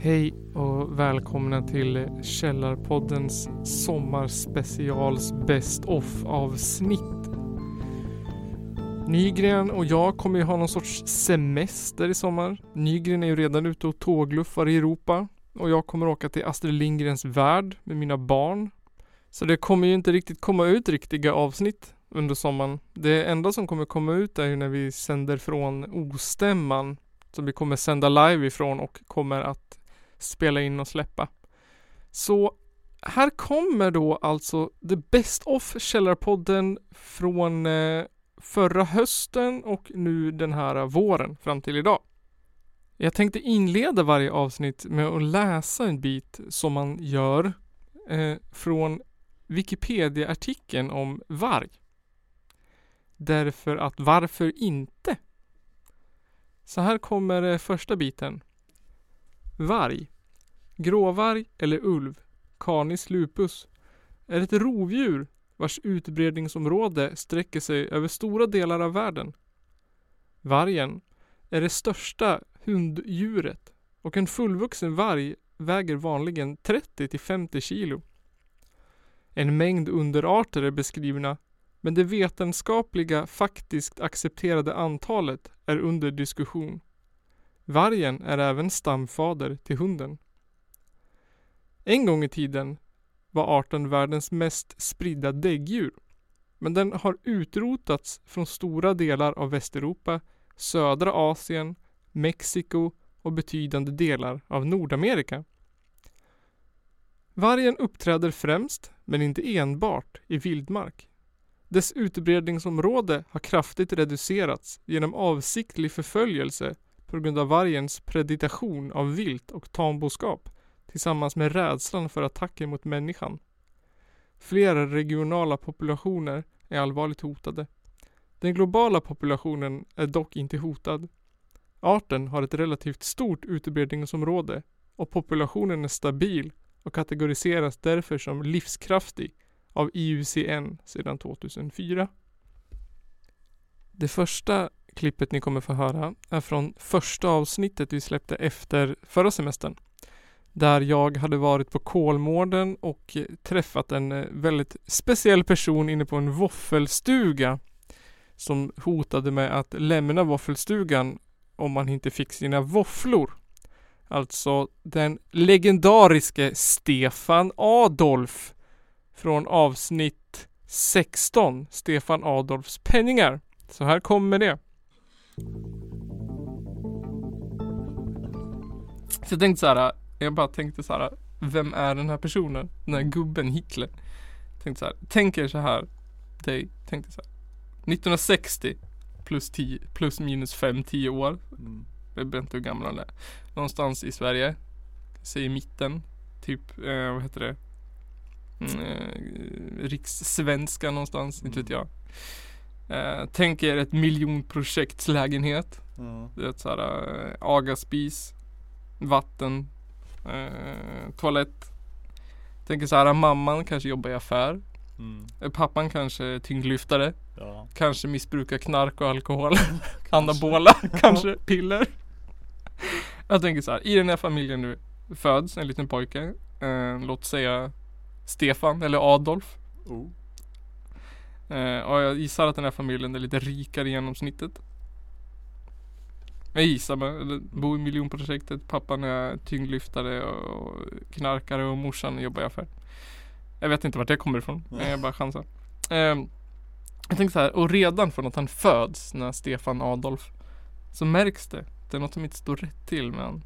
Hej och välkomna till Källarpoddens sommarspecials Best of avsnitt. Nygren och jag kommer ju ha någon sorts semester i sommar. Nygren är ju redan ute och tågluffar i Europa och jag kommer åka till Astrid Lindgrens värld med mina barn. Så det kommer ju inte riktigt komma ut riktiga avsnitt under sommaren. Det enda som kommer komma ut är ju när vi sänder från Ostämman som vi kommer sända live ifrån och kommer att spela in och släppa. Så här kommer då alltså The Best of Källarpodden från eh, förra hösten och nu den här våren fram till idag. Jag tänkte inleda varje avsnitt med att läsa en bit som man gör eh, från Wikipedia-artikeln om varg. Därför att varför inte? Så här kommer eh, första biten. Varg. Gråvarg eller ulv, Canis lupus, är ett rovdjur vars utbredningsområde sträcker sig över stora delar av världen. Vargen är det största hunddjuret och en fullvuxen varg väger vanligen 30 till 50 kilo. En mängd underarter är beskrivna men det vetenskapliga faktiskt accepterade antalet är under diskussion. Vargen är även stamfader till hunden. En gång i tiden var arten världens mest spridda däggdjur. Men den har utrotats från stora delar av Västeuropa, södra Asien, Mexiko och betydande delar av Nordamerika. Vargen uppträder främst, men inte enbart, i vildmark. Dess utbredningsområde har kraftigt reducerats genom avsiktlig förföljelse på grund av vargens preditation av vilt och tamboskap tillsammans med rädslan för attacker mot människan. Flera regionala populationer är allvarligt hotade. Den globala populationen är dock inte hotad. Arten har ett relativt stort utbredningsområde och populationen är stabil och kategoriseras därför som livskraftig av IUCN sedan 2004. Det första klippet ni kommer få höra är från första avsnittet vi släppte efter förra semestern. Där jag hade varit på Kolmården och träffat en eh, väldigt speciell person inne på en våffelstuga. Som hotade med att lämna våffelstugan om man inte fick sina våfflor. Alltså den legendariske Stefan Adolf från avsnitt 16, Stefan Adolfs penningar. Så här kommer det. Så jag tänkte så här, jag bara tänkte så här, vem är den här personen? Den här gubben Hitler. Tänkte så här, tänk er så här, dig, tänkte så här. 1960 plus 10, plus minus 5, 10 år. Mm. Jag vet inte hur gammal han är. Någonstans i Sverige. Säg i mitten. Typ, eh, vad heter det? Mm, eh, rikssvenska någonstans, inte vet jag. Eh, tänk er ett miljonprojektslägenhet. Ja. Du vet såhär, äh, agaspis, vatten, eh, toalett. Tänker såhär, mamman kanske jobbar i affär. Mm. Eh, Pappan kanske är tyngdlyftare. Ja. Kanske missbrukar knark och alkohol. Anabola, kanske piller. Jag tänker så här, i den här familjen nu föds en liten pojke. Eh, låt säga Stefan eller Adolf. Oh. Eh, och jag gissar att den här familjen är lite rikare i genomsnittet. Jag gissar eller bor i miljonprojektet. Pappan är tyngdlyftare och knarkare och morsan jobbar i affär. Jag vet inte vart det kommer ifrån. Nej. Jag bara chansar. Eh, jag tänkte så här, och redan från att han föds, när Stefan Adolf, så märks det. Det är något som inte står rätt till med han.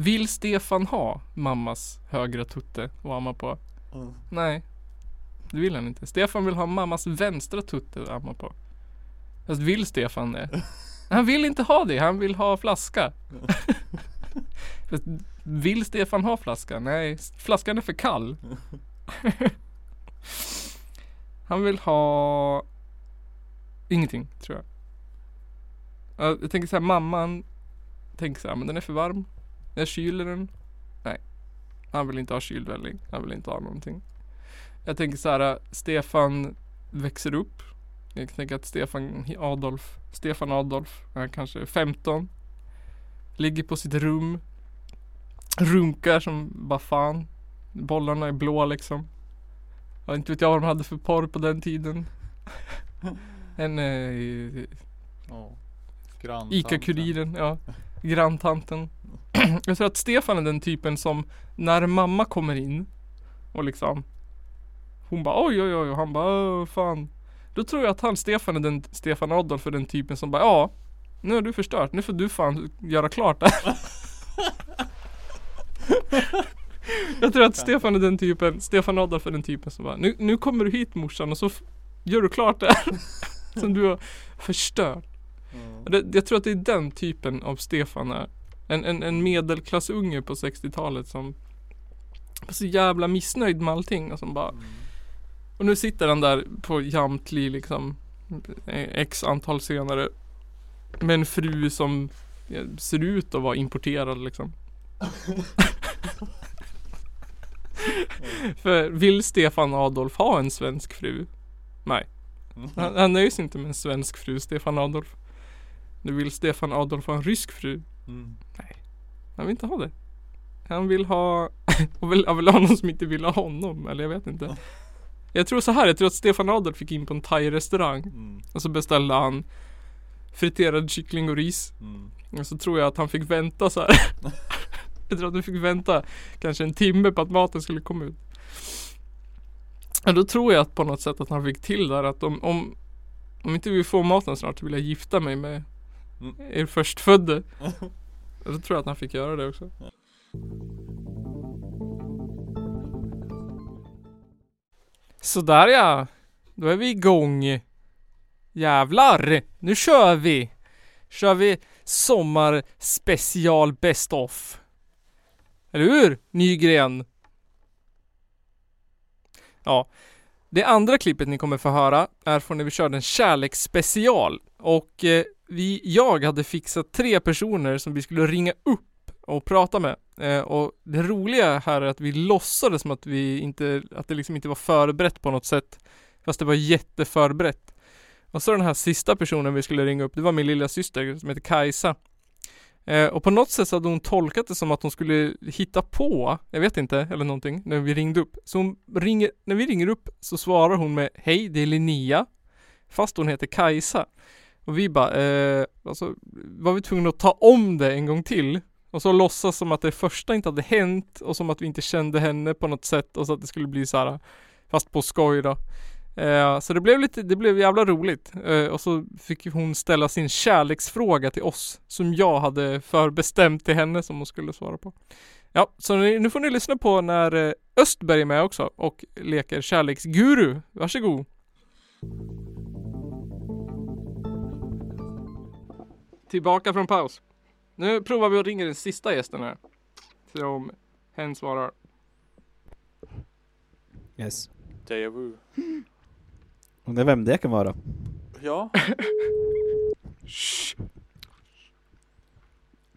Vill Stefan ha mammas högra tutte att amma på? Oh. Nej. Det vill han inte. Stefan vill ha mammas vänstra tutte att amma på. Fast vill Stefan det? Han vill inte ha det. Han vill ha flaska. Fast vill Stefan ha flaska? Nej, flaskan är för kall. Han vill ha ingenting, tror jag. Ja, Jag tänker så här, mamman tänker så här, men den är för varm. Jag kyler den. Nej. Han vill inte ha kylvälling. Han vill inte ha någonting. Jag tänker så här, Stefan växer upp. Jag tänker att Stefan Adolf, Stefan Adolf, han kanske är 15. Ligger på sitt rum runkar som bara fan. Bollarna är blå liksom. Ja, inte vet jag vad de hade för porr på den tiden. En eh. Granntanten. Ica-Kuriren, ja. Granntanten. Jag tror att Stefan är den typen som när mamma kommer in och liksom Hon bara oj oj oj och han bara fan. Då tror jag att han Stefan är den Stefan Adolf är den typen som bara ja Nu har du förstört, nu får du fan göra klart det här." Jag tror att Stefan är den typen, Stefan Adolf är den typen som bara nu, nu kommer du hit morsan och så gör du klart det här Som du har förstört och det, jag tror att det är den typen av Stefan är. En, en, en medelklassunge på 60-talet som var så jävla missnöjd med allting och som bara Mm. Och nu sitter han där på Jamtli liksom eh, X antal senare Med en fru som eh, ser ut att vara importerad liksom För vill Stefan Adolf ha en svensk fru? Nej han, han nöjer sig inte med en svensk fru, Stefan Adolf Nu vill Stefan Adolf ha en rysk fru Mm. Han vill inte ha det Han vill ha och vill, han vill ha någon som inte vill ha honom eller jag vet inte Jag tror så här, jag tror att Stefan Adolf fick in på en thai-restaurang Mm. Och så beställde han Friterad kyckling och ris Mm. Och så tror jag att han fick vänta så här. Jag tror att han fick vänta Kanske en timme på att maten skulle komma ut Och då tror jag att på något sätt att han fick till där att om Om, om inte vi får maten snart så vill jag gifta mig med Mm. er förstfödde Och då tror jag att han fick göra det också Sådär ja Då är vi igång Jävlar! Nu kör vi! Kör vi sommarspecial best of Eller hur Nygren? Ja Det andra klippet ni kommer få höra är från när vi körde en kärleksspecial och eh, vi, jag hade fixat tre personer som vi skulle ringa upp och prata med eh, och det roliga här är att vi låtsades som att vi inte, att det liksom inte var förberett på något sätt fast det var jätteförberett och så den här sista personen vi skulle ringa upp, det var min lilla syster som heter Kajsa. Eh, och på något sätt så hade hon tolkat det som att hon skulle hitta på, jag vet inte, eller någonting, när vi ringde upp. Så hon ringer, när vi ringer upp så svarar hon med Hej, det är Linnea. Fast hon heter Kajsa. Och vi bara, eh, alltså var vi tvungna att ta om det en gång till. Och så låtsas som att det första inte hade hänt och som att vi inte kände henne på något sätt och så att det skulle bli så här fast på skoj då. Eh, så det blev lite, det blev jävla roligt. Eh, och så fick ju hon ställa sin kärleksfråga till oss som jag hade förbestämt till henne som hon skulle svara på. Ja, så ni, nu får ni lyssna på när eh, Östberg är med också och leker kärleksguru. Varsågod. Tillbaka från paus. Nu provar vi att ringa den sista gästen här. Se om hen svarar. Yes. Deja vu. Undrar vem det kan vara. Ja.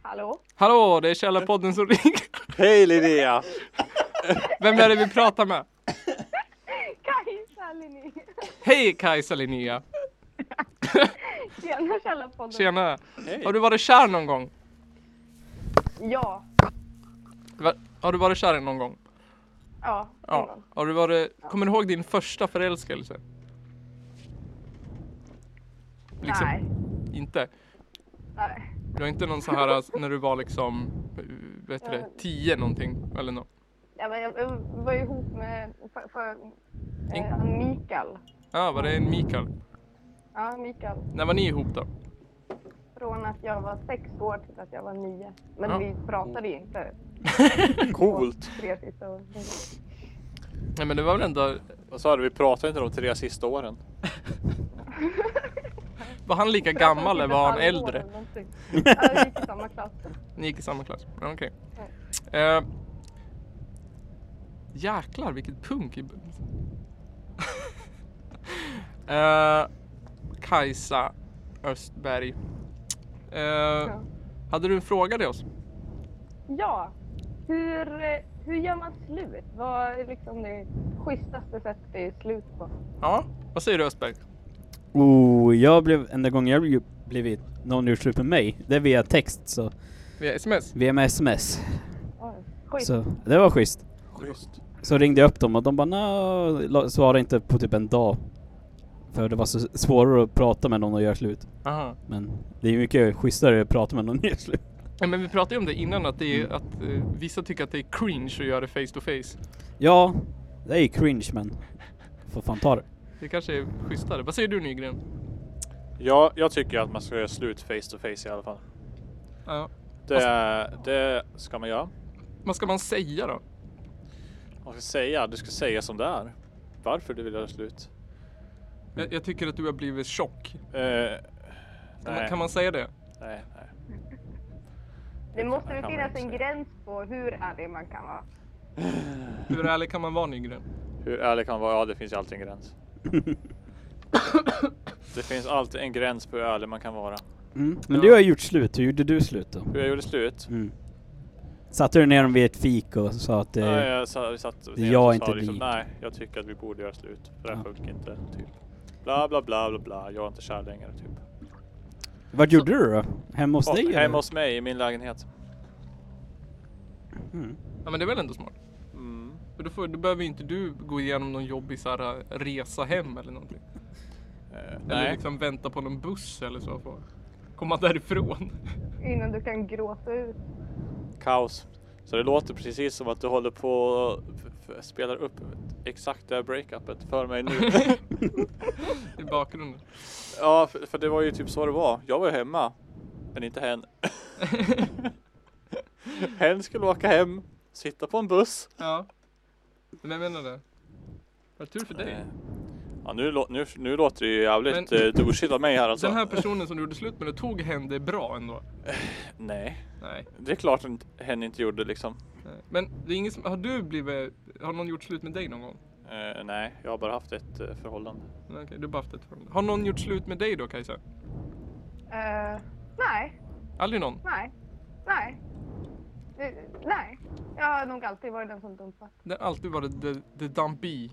Hallå? Hallå, det är Källarpodden som ringer. Hej Linnea! Vem är det vi pratar med? Kajsa Linné. Hej Kajsa Linnea. Tjena Källarpodden. Tjena. Hej! Har du varit kär någon gång? Ja. Va- Har du varit kär någon gång? Ja. gång. Har du varit, kommer du ihåg din första förälskelse? Liksom, Nej. Inte? Nej. Du har inte någon så här när du var liksom, eh, vet du det. 10 någonting eller något? Ja, men jag, jag var ihop med för, för, In- eh, Mikael. Ja, var det en Mikael? Ja, Mikael. När var ni ihop då? Från att jag var sex år till att jag var nio. Men Ja. vi pratade ju inte Coolt! tre sista åren. Nej men det var väl ändå, Vad sa du? Vi pratade inte de tre sista åren. var han lika gammal eller var han äldre? Ja, vi gick i samma klass. Ni gick i samma klass? Okej. Eh, jäklar vilket punk i... Kajsa Östberg. Eh, Hade du en fråga till oss? Ja. Hur, eh, hur gör man slut? Vad är liksom det schysstaste sättet det är slut på? Ja, vad säger du Östberg? Oh, jag blev, enda gången jag blev- blivit någon gjort slut med mig, det är via text så, Via sms? via med sms. Schysst. Så det var schysst. Schysst. Så ringde jag upp dem och de bara la- svarade inte på typ en dag. För det var så svårare att prata med någon och göra slut. Aha. Men det är ju mycket schysstare att prata med någon och göra slut. Ja, men vi pratade ju om det innan att, det är, att eh, vissa tycker att det är cringe att göra det face to face. Ja, det är ju cringe men får fan ta det. Det kanske är schysstare. Vad säger du Nygren? Ja, jag tycker att man ska göra slut face to face i alla fall. Ja. Det, det ska man göra. Vad ska man säga då? Man ska säga, du ska säga som det är. Varför du vill göra slut. Jag, jag tycker att du har blivit tjock. Eh, Kan man, kan man säga det? nej, nej. Det måste väl finnas en gräns på hur ärlig man kan vara. Hur ärlig kan man vara Nygren? Hur ärlig kan man vara? Ja, det finns ju alltid en gräns. det finns alltid en gräns på hur ärlig man kan vara. Mm. Men Ja. du har gjort slut, hur gjorde du slut då? Hur jag gjorde slut? Mm. Satte du ner dem vid ett fik och sa att det... Nej, jag satt är ner jag, och inte sa liksom, nej, jag tycker att vi borde göra slut. För det här Ja. funkar inte. Typ. Bla bla bla bla bla. Jag är inte kär längre typ. Vart gjorde du då? Hemma hos dig hemma hos mig i min lägenhet. Mm. Ja men det är väl ändå smart? Mm. För då, får, då behöver ju inte du gå igenom någon jobbig så här, äh, resa hem eller någonting. Eh, Eller nej. liksom vänta på någon buss eller så för att komma därifrån. Innan du kan gråta ut. Kaos. Så det låter precis som att du håller på spelar upp exakt det här breakupet för mig nu. I bakgrunden. ja, för, för det var ju typ så det var. Jag var hemma. Men inte hen. hen skulle åka hem, sitta på en buss. Ja. Men jag menar det. Vad tur för dig. Eh, Ja, nu, lå- nu, nu låter det ju jävligt Men- Men... douchigt av mig här alltså. Den här personen som du gjorde slut med, det tog hen det bra ändå? Nej, Nej. det är klart att hen inte gjorde liksom. nej. Men det är ingen som, har du blivit, har någon gjort slut med dig någon gång? Eh, nej, jag har bara haft ett eh, förhållande. Nej, Okej, du har bara haft ett förhållande. Har någon gjort slut med dig då Kajsa? Eh, nej, Aldrig någon? nej, nej. Eh, nej. Jag har nog alltid varit den som dumpat. Det har alltid varit the, the dumpy.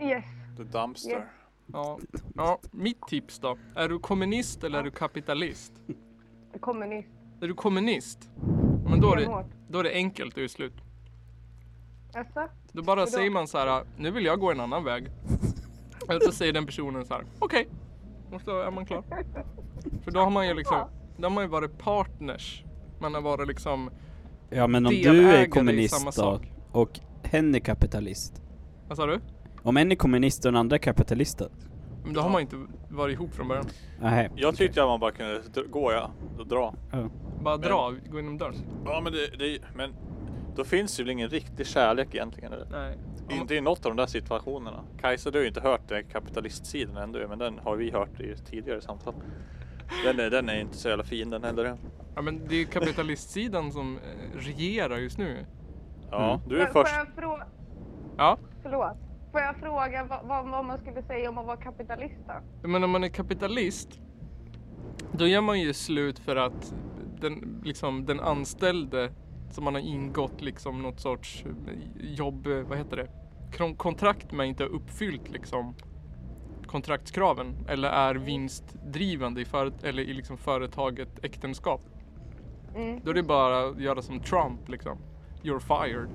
Yes. The dumpster. Yes. Ja. ja, mitt tips då. Är du kommunist eller är du kapitalist? Kommunist. Är du kommunist? Ja, Men då är det, då är det enkelt göra slut. Jaså? Då bara Hur då? säger man så här, nu vill jag gå en annan väg. Och då säger den personen så här, okej. Och så är man klar. För då har man ju liksom, då har man ju varit partners. Man har varit liksom, Ja men om du är kommunist då, och hen är kapitalist. vad sa du? Om en är kommunist och den andra är kapitalist då? Men då har man inte varit ihop från början. Nej. Jag tyckte att man bara kunde gå ja, och dra. Ja. Bara Men- dra, gå inom dörren. Ja men det, det men då finns det väl ingen riktig kärlek egentligen eller? Nej. Inte i något av de där situationerna. Kajsa du har ju inte hört den kapitalistsidan ändå men den har vi hört i tidigare samtal. Den är, den är inte så jävla fin den heller. Ja men det är ju kapitalistsidan som eh, regerar just nu. Ja, Mm. du är Får- får först. jag frå- Ja. Förlåt. Får jag fråga vad, vad, vad man skulle säga om att vara kapitalist då? Men om man är kapitalist Då gör man ju slut för att den, liksom, den anställde som man har ingått liksom något sorts jobb, vad heter det? Kontrakt med inte har uppfyllt liksom kontraktskraven eller är vinstdrivande i, för, eller i liksom företaget äktenskap. Mm. Då är det bara att göra som Trump liksom. You're fired.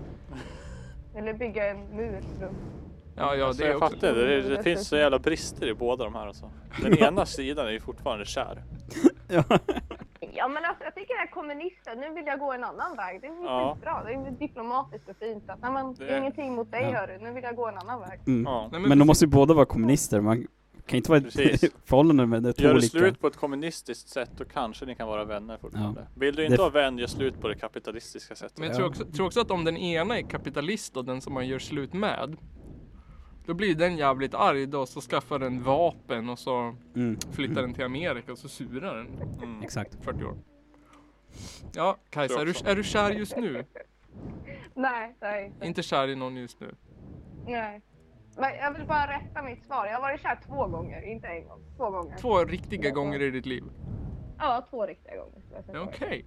Eller bygga en mur runt. Ja, ja Alltså, det är jag också. fattar det. Det, det finns så jävla brister i båda de här alltså. Den ena sidan är ju fortfarande kär. Ja. Ja men alltså jag tycker det här kommunister, nu vill jag gå en annan väg. Det är Ja. skitbra. Det är diplomatiskt och fint. Att, nej, men, det ingenting mot dig Ja. hörru, nu vill jag gå en annan väg. Mm. Ja. Nej, men Men de måste ju båda vara kommunister. Man kan inte vara Precis. ett förhållande med det två Gör du olika. slut på ett kommunistiskt sätt då kanske ni kan vara vänner fortfarande. Ja. Vill du inte Det- vara vän, gör slut på det kapitalistiska sättet. Men jag Ja. tror också, tror också att om den ena är kapitalist och den som man gör slut med Då blir den jävligt arg då så skaffar den vapen och så Mm. flyttar den till Amerika och så surar den Mm. Exakt. 40 år. Ja, Kajsa, är du, är du kär just nu? Nej, nej. Inte kär i någon just nu? nej. Men jag vill bara rätta mitt svar. Jag har varit kär två gånger, inte en gång. Två gånger. Två riktiga gånger i ditt liv? Ja, två riktiga gånger. Ja, Okej.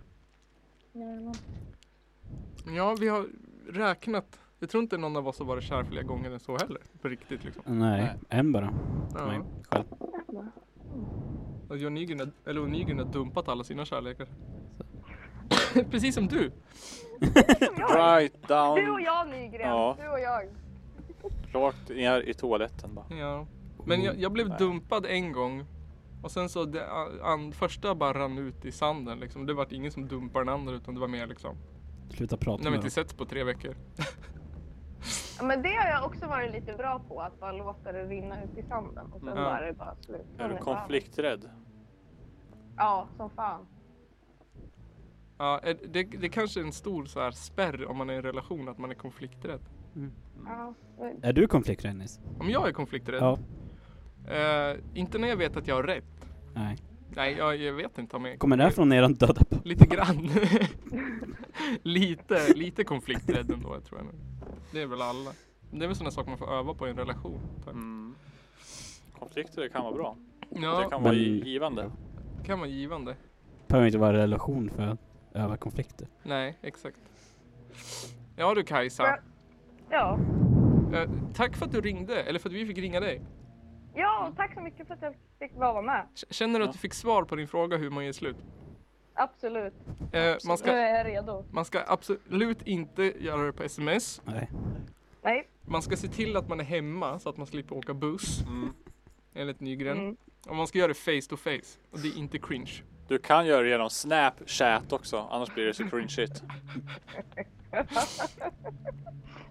Ja. Ja, vi har räknat. Jag tror inte någon av oss har varit kär fler gånger än så heller. På riktigt liksom. Nej, Nej. en bara. Ja. Nej, själv. Och John Nygren, har- eller Nygren har dumpat alla sina kärlekar. Precis som du. Right Du och down. jag Nygren. Ja. Du och jag. Rakt ner i toaletten bara. Ja. Men jag, jag blev Nej. dumpad en gång. Och sen så det an, första bara rann ut i sanden liksom. Det var ingen som dumpade den andra utan det var mer liksom. Sluta prata När vi med inte dem. setts på tre veckor. Ja, men det har jag också varit lite bra på. Att bara låta det rinna ut i sanden. Och sen Ja. bara är det bara slut. Är du konflikträdd? Ja, som fan. Ja, det, det kanske är en stor så här spärr om man är i en relation att man är konflikträdd. Ja. Är du konflikträdd Nils? Om jag är konflikträdd? Ja. Eh, inte när jag vet att jag har rätt. Nej. Nej, jag, jag vet inte om jag Kommer det här från eran döda pappa? Lite grann. lite, lite konflikträdd ändå, jag tror jag nog. Det är väl alla. Det är väl sådana saker man får öva på i en relation. Mm. Konflikter kan vara bra. Ja, Det kan vara givande. det kan vara givande. Behöver inte vara en relation för att öva konflikter. Nej, exakt. Ja du Kajsa. Ja. Eh, tack för att du ringde, eller för att vi fick ringa dig. Ja, tack så mycket för att jag fick vara med. Känner du att du fick svar på din fråga hur man gör slut? Absolut. Eh, man, Nu ska, är jag redo. man ska absolut inte göra det på sms. Nej. Nej. Man ska se till att man är hemma så att man slipper åka buss, Mm. enligt Nygren. Mm. Och man ska göra det face to face. Och det är inte cringe. Du kan göra det genom Snapchat också, annars blir det så cringeigt.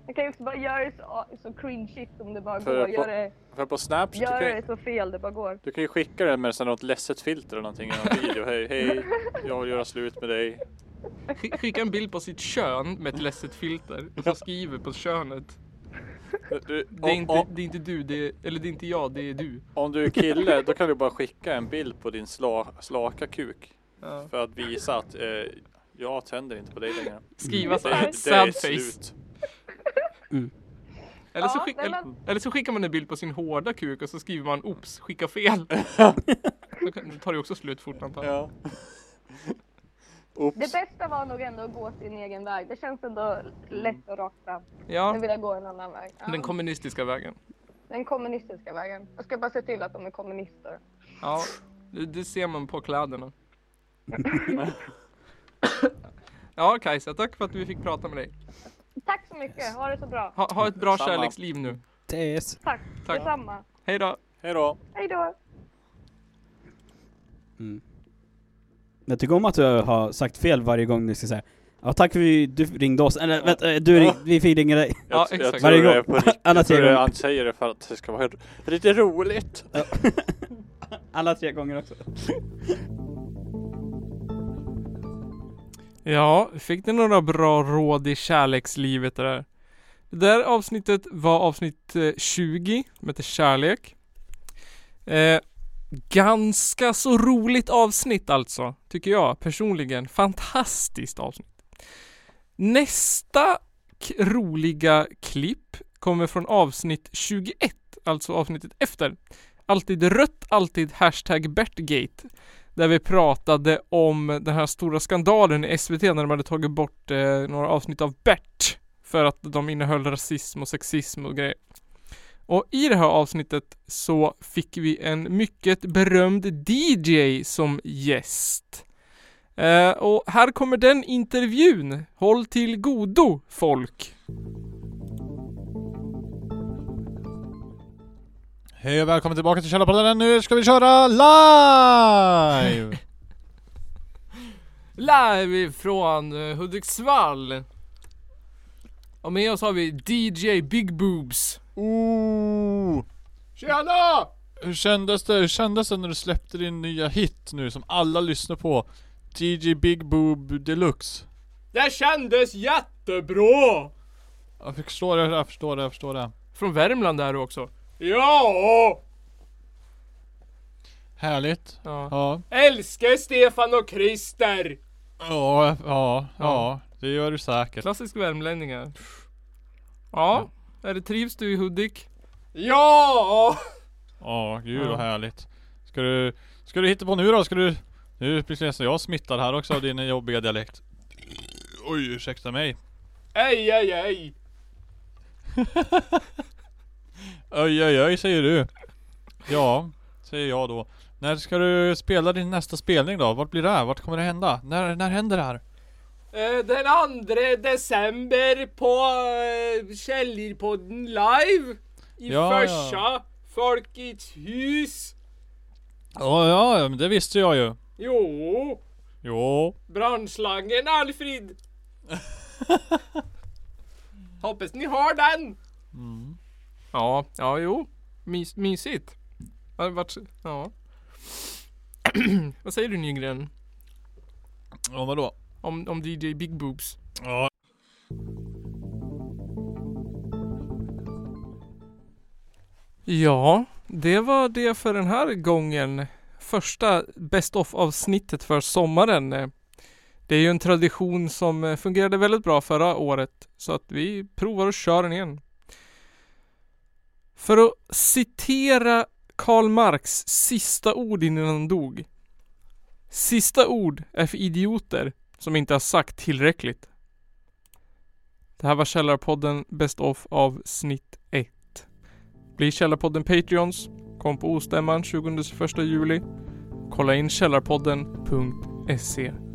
Jag kan ju också bara göra det så, så cringeigt om det bara För går. på- Gör det, För på Snapchat, gör kan, det så fel det bara går. du kan ju skicka det med något ledset filter eller någonting i någon video. Hej, hej, jag vill göra slut med dig. Sk- Skicka en bild på sitt kön med ett ledset filter och så skriver på könet. Du, Det är, om, inte, om, det är inte du, det är, eller det är inte jag, det är du. om du är kille, då kan du bara skicka en bild på din sla, slaka kuk. Ja. För att visa att eh, jag tänder inte på dig längre. Skriva så Det, här, sad face. slut. Eller så, Ja, skick, nej, eller, men- eller så skickar man en bild på sin hårda kuk och så skriver man oops, skicka fel. Då kan- då tar det också slut fort antar jag. Ja. Det Oops. bästa var nog ändå att gå sin egen väg. Det känns ändå lätt och rakt fram. Nu Ja, vill jag gå en annan väg. Ja. den kommunistiska vägen. Den kommunistiska vägen. Jag ska bara se till att de är kommunister. Ja, det, det ser man på kläderna. Ja Kajsa, tack för att vi fick prata med dig. Tack så mycket. Ha det så bra. Ha, ha ett bra Samma. kärleksliv nu. TS. Tack. Tack. Detsamma. Hej då. Hej då. Hej då. Mm. Jag tycker om att du har sagt fel varje gång du ska säga Ja tack för att du ringde oss, eller vänta, du ring, vi fick ringa dig. Ja, Jag, exakt. tror Varje gång. på. Alla tre gånger. han säger det för att det ska vara lite roligt. Alla tre gånger också. Ja, fick ni några bra råd i kärlekslivet det där? Det där avsnittet var avsnitt eh, 20, som heter Kärlek. Eh, ganska så roligt avsnitt alltså, tycker jag personligen. Fantastiskt avsnitt. Nästa roliga klipp kommer från avsnitt 21, alltså avsnittet efter. Alltid rött, alltid hashtag Bertgate. Där vi pratade om den här stora skandalen i SVT när de hade tagit bort eh, några avsnitt av Bert. För att de innehöll rasism och sexism och grejer. Och i det här avsnittet så fick vi en mycket berömd DJ som gäst. Eh, och här kommer den intervjun. Håll till godo folk. Hej och välkommen tillbaka till Källarpodden. Nu ska vi köra live! Live från uh, Hudiksvall. Och med oss har vi DJ Big Boobs. Ooh. Tjena! Hur kändes det? Hur kändes det när du släppte din nya hit nu som alla lyssnar på? DJ Big Boob Deluxe. Det kändes jättebra! Jag förstår det, jag förstår det, jag förstår det. Från Värmland är du också. Ja! Härligt. ja. Ja. Älskar Stefan och Christer! Ja, ja, ja. Det gör du säkert. Klassisk värmlänningar. Ja, är det trivs du i Hudik? Ja! Ja, gud Ja. vad härligt. Ska du, ska du hitta på nu då? Ska du... Nu blir nästan jag smittad här också av din jobbiga dialekt. Oj, ursäkta mig. Ej, ej, ej! Oj, oj, oj säger du. Ja, säger jag då. När ska du spela din nästa spelning då? Vart blir det här? Vart kommer det hända? När, när händer det här? Eh, Den 2 december på eh, Källarpodden live. I Ja, ja. Försa Folkets hus. Ja, ja, ja, men det visste jag ju. Jo, Jo. brandslangen Alfred. Hoppas ni har den. Ja, ja, jo. Mys, mysigt. Ja, vart, ja. Vad säger du Nygren? Ja, vadå? Om, om DJ Big Boobs? Ja. Ja, det var det för den här gången. Första Best of avsnittet för sommaren. Det är ju en tradition som fungerade väldigt bra förra året. Så att vi provar och kör den igen. För att citera Karl Marx sista ord innan han dog. Sista ord är för idioter som inte har sagt tillräckligt. Det här var Källarpodden Best of avsnitt 1. Bli Källarpodden Patreons. Kom på ostämman 20-21 juli. Kolla in källarpodden.se.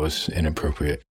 was inappropriate.